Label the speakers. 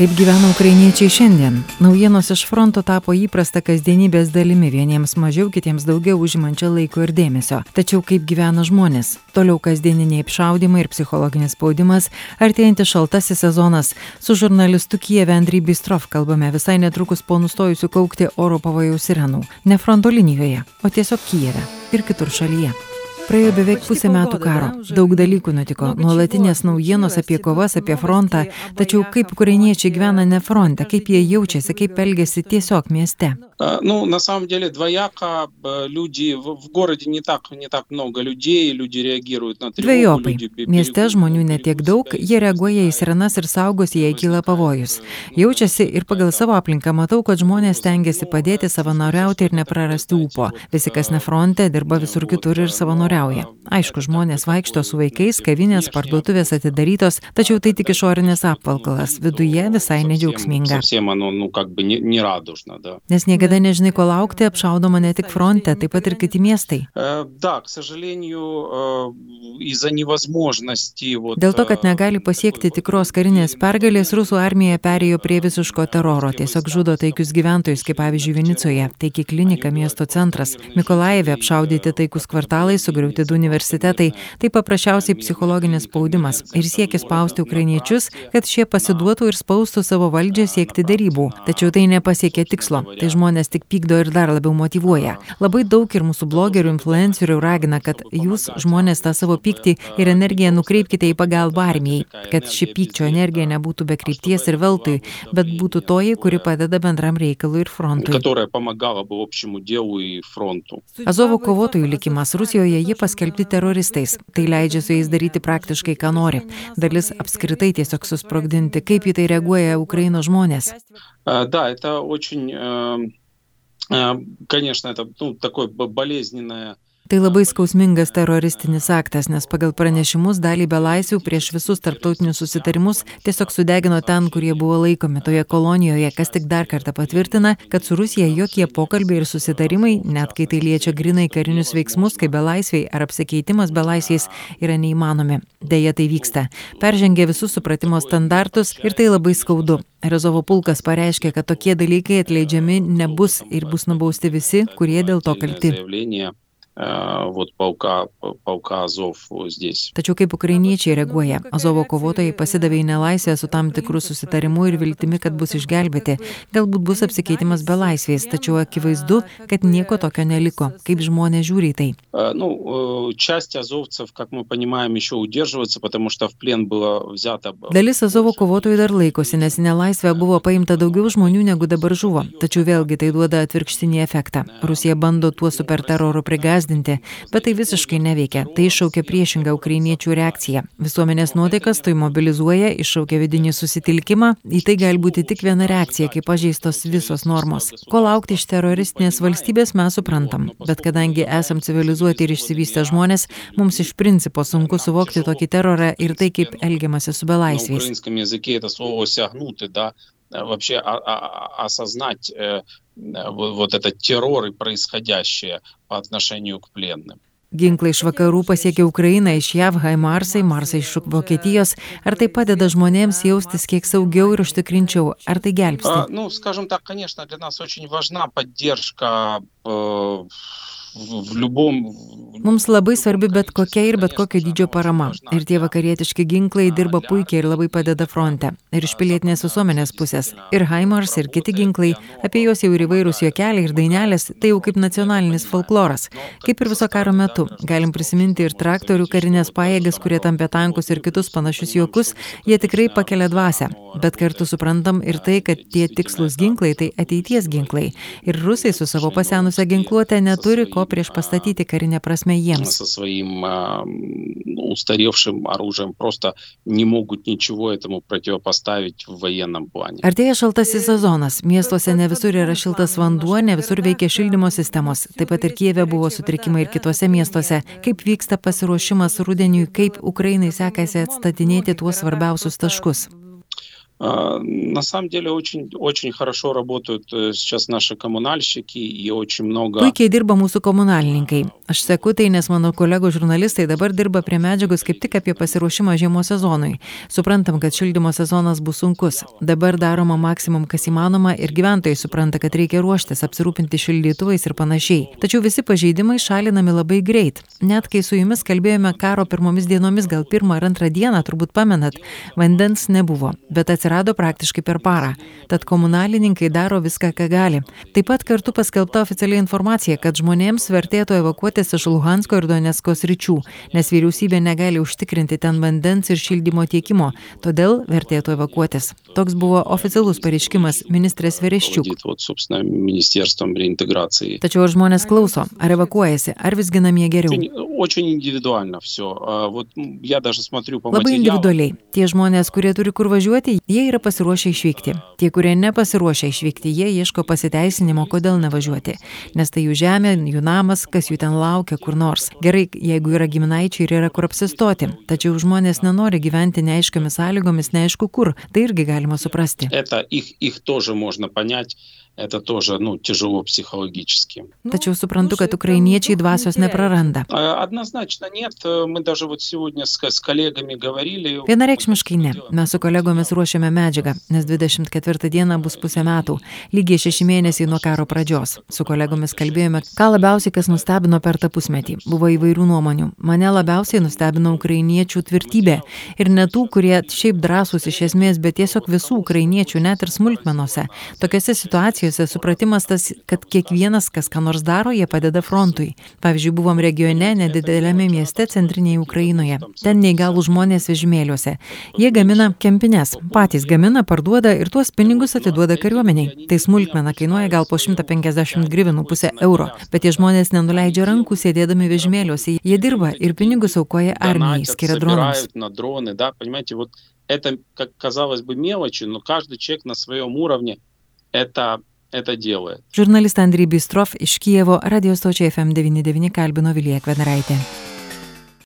Speaker 1: Kaip gyvena ukrainiečiai šiandien? Naujienos iš fronto tapo įprasta kasdienybės dalimi, vieniems mažiau, kitiems daugiau užimančia laiko ir dėmesio. Tačiau kaip gyvena žmonės? Toliau kasdieniniai apšaudimai ir psichologinis spaudimas, artėjantis šaltasis sezonas. Su žurnalistu Kijeve Andry Bistrov kalbame visai netrukus po nustojusių kaukti oro pavojaus sirenų. Ne fronto linijoje, o tiesiog Kijeve ir kitur šalyje. Praėjo beveik pusę metų karo. Daug dalykų nutiko. Nuolatinės naujienos apie kovas, apie frontą. Tačiau kaip ukrainiečiai gyvena ne fronte, kaip jie jaučiasi, kaip elgesi tiesiog mieste.
Speaker 2: Ну, на самом деле двояко. Люди в городе не так, не так много людей, люди реагируют на тревогу.
Speaker 1: Dviejopai. Mieste žmonių netiek daug, jie reaguoja į sirenas ir saugosi, jei kyla pavojus. Jaučiasi ir pagal savo aplinką matau, kad žmonės tengiasi padėti savanoriauti ir neprarasti ūpo. Visi, kas ne fronte, dirba visur kitur ir keliauja aišku žmonės vaikšto su vaikais kavinės parduotuvės atidarytos tačiau tai tik išorinis apvalkalas. viduje visai nedžiaugsminga. nes niekada nežinai ko laukti apšaudoma ne tik fronte taip pat ir kiti miestai. Dėl to kad negali pasiekti tikros karinės pergalės rusų armija perėjo prie visiško teroro tiesiog žudo taikius gyventojus kaip pavyzdžiui vinicoje. taiki klinika miesto centras. mikolajeve apšaudyti taikūs kvartalai sugriauti perkrauti du universitetai. Tai paprasčiausiai psichologinis spaudimas ir siekis spausti ukrainiečius, kad šie pasiduotų ir spaustų savo valdžią siekti dėrybų. Tačiau tai nepasiekė tikslo. Tai žmonės tik pykdo ir dar labiau motivuoja. Labai daug ir mūsų blogerių, influencerių ragina, kad jūs žmonės tą savo pyktį ir energiją nukreipkite į pagalbą armijai, kad ši pykčio energija nebūtų be krypties ir veltui, bet būtų toji, kuri padeda bendram reikalui ir frontui. Azovo kovotojų likimas Rusijoje ji paskelbti teroristais. Tai leidžia su jais daryti praktiškai, ką nori. Dalis apskritai tiesiog susprogdinti, kaip į tai reaguoja Ukrainos žmonės.
Speaker 2: А, Да, это очень, э, э, конечно, это ну, такое б- болезненное
Speaker 1: tai labai skausmingas teroristinis aktas nes pagal pranešimus dalį belaisvių prieš visus tarptautinius susitarimus tiesiog sudegino ten kur jie buvo laikomi toje kolonijoje. Kas tik dar kartą patvirtina kad su rusija jokie pokalbiai ir susitarimai net kai tai liečia grynai karinius veiksmus kaip belaisviai ar apsikeitimas belaisviais yra neįmanomi. Deja tai vyksta. Peržengia visus supratimo standartus ir tai labai skaudu. Rezovo pulkas pareiškė, kad tokie dalykai atleidžiami nebus ir bus nubausti visi, kurie dėl to kalti.
Speaker 2: заявление э, вот полка, полка Азов здесь.
Speaker 1: Tačiau kaip ukrainiečiai reaguoja? Azovo kovotojai pasidavė į nelaisvę su tam tikrų susitarimu ir viltimi, kad bus išgelbėti. Galbūt bus apsikeitimas be laisvės, tačiau akivaizdu, kad nieko tokio neliko. Kaip žmonės žiūri į tai?
Speaker 2: Э, Ну, э, часть азовцев, как мы понимаем, еще удерживается, потому что в плен было взято... б-
Speaker 1: Dalis Azovo kovotojų dar laikosi, nes į nelaisvę buvo paimta daugiau žmonių negu dabar žuvo. Tačiau vėlgi tai duoda atvirkštinį efektą. Rusija bando tuo superteroru prigazdinti, bet tai visiškai neveikia. Tai iššaukia priešingą ukrainiečių reakciją. Visuomenės nuotaikas tai mobilizuoja, iššaukia vidinį susitelkimą. Į tai gali būti tik viena reakcija, kai pažeistos visos normos. Ko laukti iš teroristinės valstybės mes suprantam. Bet kadangi esam civilizuoti ir išsivystę žmonės, mums iš principo sunku suvokti tokį terorą ir tai, kaip elgiamasi su belaisviais.
Speaker 2: украинском языке это слово «сягнуты», да, э, вообще а- а- а- осознать э, э, вот вот этот террор и происходящее по отношению к пленным.
Speaker 1: Ginklai iš vakarų pasiekia Ukrainą iš JAV, Haimarsai, Marsai iš Vokietijos. Ar tai padeda žmonėms jaustis kiek saugiau ir užtikrinčiau? Ar tai
Speaker 2: А,
Speaker 1: gelbsti?
Speaker 2: Ну, скажем так, конечно, для нас очень важна поддержка э, в в любом...
Speaker 1: Mums labai svarbi bet kokia ir bet kokio dydžio parama. Ir tie vakarietiški ginklai dirba puikiai ir labai padeda fronte. Ir iš pilietinės visuomenės pusės. Ir Haimars, ir kiti ginklai. Apie juos jau ir įvairūs juokeliai ir dainelės. Tai jau kaip nacionalinis folkloras. Kaip ir viso karo metu. Galim prisiminti ir traktorių karinės pajėgas, kurie tampė tankus ir kitus panašius juokus. Jie tikrai pakelia dvasę. Bet kartu suprantam ir tai, kad tie tikslus ginklai tai ateities ginklai. Ir rusai su savo pasenusią ginkluotę neturi ko ko priešpastatyti karinė prasme jiems. Artėja šaltasis sezonas, miestuose ne visur yra šiltas vanduo, ne visur veikia šildymo sistemos, taip pat ir Kieve buvo sutrikimai ir kitose miestuose. Kaip vyksta pasiruošimas rudeniui, kaip Ukrainai sekasi atstatinėti tuos svarbiausius taškus?
Speaker 2: На самом деле очень, очень хорошо работают э, сейчас наши коммунальщики и очень много...
Speaker 1: Puikiai dirba mūsų komunalininkai. Aš seku tai, nes mano kolegų žurnalistai dabar dirba prie medžiagos kaip tik apie pasiruošimą žiemos sezonui. Suprantam, kad šildymo sezonas bus sunkus. Dabar daroma maksimum, kas įmanoma ir gyventojai supranta, kad reikia ruoštis, apsirūpinti šildytuvais ir panašiai. Tačiau visi pažeidimai šalinami labai greit. Net kai su jumis kalbėjome karo pirmomis dienomis, gal pirmą ar antrą dieną, turbūt pamenat, vandens nebuvo, bet atsirado atsirado praktiškai per parą. Tad komunalininkai daro viską, ką gali. Taip pat kartu paskelbta oficialiai informacija, kad žmonėms vertėtų evakuotis iš Luhansko ir Donetsko sričių, nes vyriausybė negali užtikrinti ten vandens ir šildymo tiekimo, todėl vertėtų evakuotis. Toks buvo oficialus pareiškimas ministrės Vereščiuk. Tačiau ar žmonės klauso, ar evakuojasi, ar visgi namie geriau?
Speaker 2: Очень индивидуально все. Вот я даже смотрю по
Speaker 1: Labai individualiai. Tie žmonės, kurie turi kur važiuoti, jie jie yra pasiruošę išvykti. Tie, kurie nepasiruošę išvykti, jie ieško pasiteisinimo, kodėl nevažiuoti. Nes tai jų žemė, jų namas, kas jų ten laukia kur nors. Gerai, jeigu yra giminaičiai ir yra kur apsistoti. Tačiau žmonės nenori gyventi neaiškiomis sąlygomis, neaišku kur. Tai irgi galima suprasti.
Speaker 2: Это их, их тоже можно понять это тоже, ну, tяжело психологически.
Speaker 1: Tačiau suprantu, kad ukrainiečiai dvasios nepraranda.
Speaker 2: Однозначно нет. Мы даже вот сегодня с, с коллегами говорили.
Speaker 1: Vienareikšmiškai ne. Mes su kolegomis ruošiame medžiagą, nes 24 dieną bus pusę metų, lygiai šeši mėnesiai nuo karo pradžios. Su kolegomis kalbėjome, ką labiausiai kas nustebino per tą pusmetį. Buvo įvairių nuomonių. Mane labiausiai nustebino ukrainiečių tvirtybė. Ir ne tų, kurie šiaip drąsūs iš esmės, bet tiesiog visų ukrainiečių, net ir smulkmenuose. Tokiose situacijose situacijose supratimas tas, kad kiekvienas, kas ką nors daro, jie padeda frontui. Pavyzdžiui, buvom regione, nedideliame mieste centrinėje Ukrainoje. Ten neįgalų žmonės vežimėliuose. Jie gamina kempines, patys gamina, parduoda ir tuos pinigus atiduoda kariuomeniai. Tai smulkmena kainuoja gal po 150 grivinų pusę euro, bet tie žmonės nenuleidžia rankų sėdėdami vežimėliuose. Jie dirba ir pinigus aukoja armijai, skiria dronams.
Speaker 2: Это, как казалось бы, мелочи, но каждый человек на своем уровне это это делает.
Speaker 1: Žurnalistą Andrį Bistrov iš Kijevo radio stočiai FM99 kalbino Vilija Kvedaraitė.